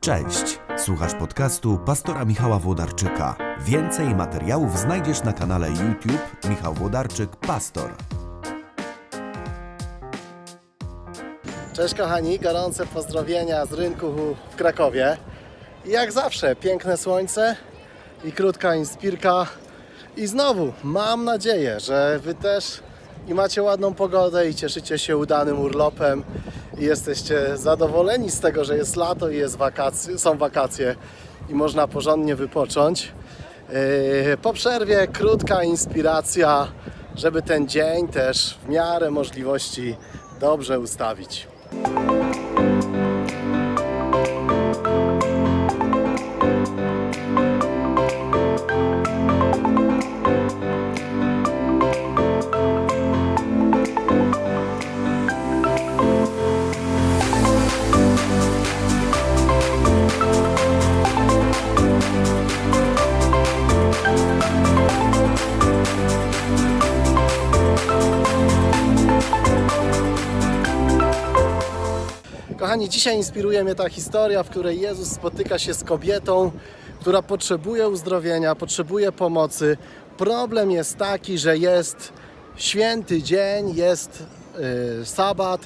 Cześć, słuchasz podcastu pastora Michała Włodarczyka. Więcej materiałów znajdziesz na kanale YouTube Michał Włodarczyk Pastor. Cześć kochani, gorące pozdrowienia z rynku w Krakowie. Jak zawsze, piękne słońce i krótka inspirka. I znowu, mam nadzieję, że Wy też i macie ładną pogodę i cieszycie się udanym urlopem i jesteście zadowoleni z tego, że jest lato i jest wakacje, są wakacje i można porządnie wypocząć. Yy, Po przerwie krótka inspiracja, żeby ten dzień też w miarę możliwości dobrze ustawić. Kochani, dzisiaj inspiruje mnie ta historia, w której Jezus spotyka się z kobietą, która potrzebuje uzdrowienia, potrzebuje pomocy. Problem jest taki, że jest święty dzień, jest yy, sabat,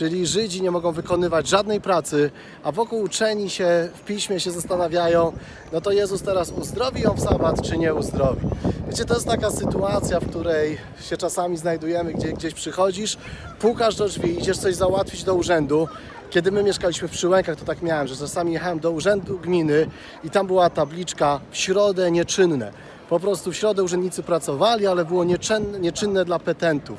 czyli Żydzi nie mogą wykonywać żadnej pracy, a wokół uczeni się w piśmie się zastanawiają, no to Jezus teraz uzdrowi ją w sabat, czy nie uzdrowi. Wiecie, to jest taka sytuacja, w której się czasami znajdujemy, gdzie gdzieś przychodzisz, pukasz do drzwi, idziesz coś załatwić do urzędu, kiedy my mieszkaliśmy w Przyłękach, to tak miałem, że czasami jechałem do urzędu gminy i tam była tabliczka w środę nieczynne. Po prostu w środę urzędnicy pracowali, ale było nieczynne, nieczynne dla petentów.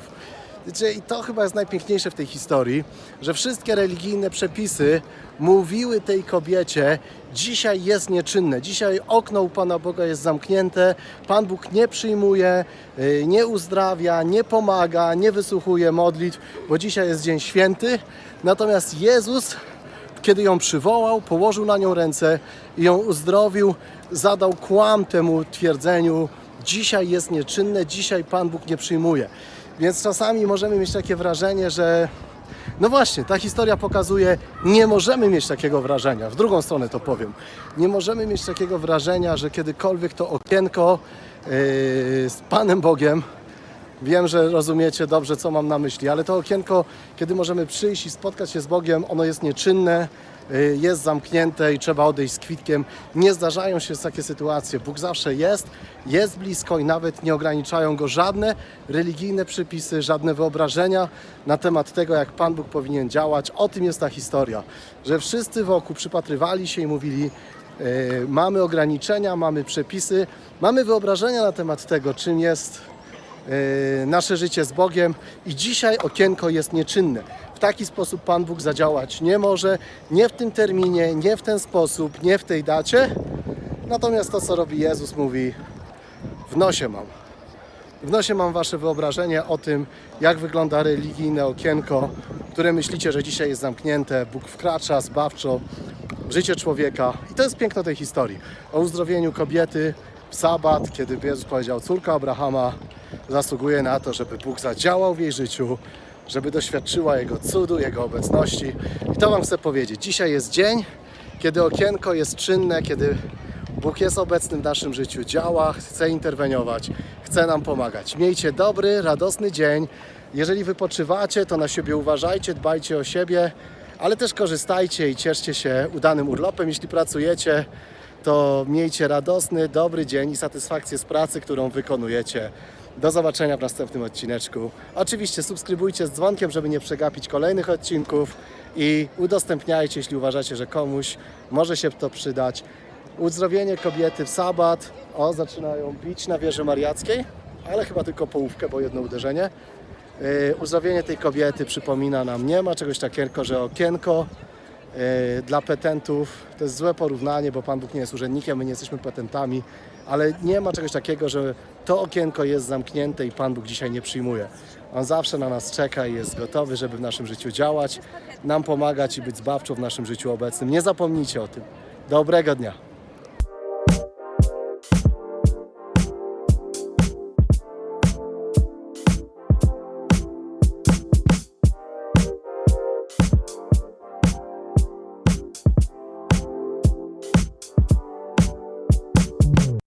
I to chyba jest najpiękniejsze w tej historii, że wszystkie religijne przepisy mówiły tej kobiecie, dzisiaj jest nieczynne, dzisiaj okno u Pana Boga jest zamknięte, Pan Bóg nie przyjmuje, y, nie uzdrawia, nie pomaga, nie wysłuchuje modlitw, bo dzisiaj jest dzień święty. Natomiast Jezus, kiedy ją przywołał, położył na nią ręce i ją uzdrowił, zadał kłam temu twierdzeniu, dzisiaj jest nieczynne, dzisiaj Pan Bóg nie przyjmuje. Więc czasami możemy mieć takie wrażenie, że no właśnie, ta historia pokazuje, nie możemy mieć takiego wrażenia. W drugą stronę to powiem. Nie możemy mieć takiego wrażenia, że kiedykolwiek to okienko yy, z Panem Bogiem, wiem, że rozumiecie dobrze, co mam na myśli, ale to okienko, kiedy możemy przyjść i spotkać się z Bogiem, ono jest nieczynne, yy, jest zamknięte i trzeba odejść z kwitkiem. Nie zdarzają się takie sytuacje. Bóg zawsze jest, jest blisko i nawet nie ograniczają go żadne religijne przypisy, żadne wyobrażenia na temat tego, jak Pan Bóg powinien działać. O tym jest ta historia, że wszyscy wokół przypatrywali się i mówili, e, mamy ograniczenia, mamy przepisy, mamy wyobrażenia na temat tego, czym jest nasze życie z Bogiem i dzisiaj okienko jest nieczynne. W taki sposób Pan Bóg zadziałać nie może, nie w tym terminie, nie w ten sposób, nie w tej dacie. Natomiast to, co robi Jezus, mówi: W nosie mam. W nosie mam Wasze wyobrażenie o tym, jak wygląda religijne okienko, które myślicie, że dzisiaj jest zamknięte. Bóg wkracza zbawczo w życie człowieka. I to jest piękno tej historii. O uzdrowieniu kobiety w sabat, kiedy Jezus powiedział, córka Abrahama zasługuje na to, żeby Bóg zadziałał w jej życiu, żeby doświadczyła Jego cudu, Jego obecności. I to Wam chcę powiedzieć. Dzisiaj jest dzień, kiedy okienko jest czynne, kiedy Bóg jest obecny w naszym życiu, działa, chce interweniować, chce nam pomagać. Miejcie dobry, radosny dzień. Jeżeli wypoczywacie, to na siebie uważajcie, dbajcie o siebie, ale też korzystajcie i cieszcie się udanym urlopem. Jeśli pracujecie, to miejcie radosny, dobry dzień i satysfakcję z pracy, którą wykonujecie. Do zobaczenia w następnym odcineczku. Oczywiście subskrybujcie z dzwonkiem, żeby nie przegapić kolejnych odcinków i udostępniajcie, jeśli uważacie, że komuś może się to przydać. Uzdrowienie kobiety w sabat. O, zaczynają bić na wieży mariackiej, ale chyba tylko połówkę, bo jedno uderzenie. Yy, uzdrowienie tej kobiety przypomina nam, nie ma czegoś takiego, że okienko yy, dla petentów to jest złe porównanie, bo Pan Bóg nie jest urzędnikiem, my nie jesteśmy petentami, ale nie ma czegoś takiego, że to okienko jest zamknięte i Pan Bóg dzisiaj nie przyjmuje. On zawsze na nas czeka i jest gotowy, żeby w naszym życiu działać, nam pomagać i być zbawczą w naszym życiu obecnym. Nie zapomnijcie o tym. Dobrego dnia.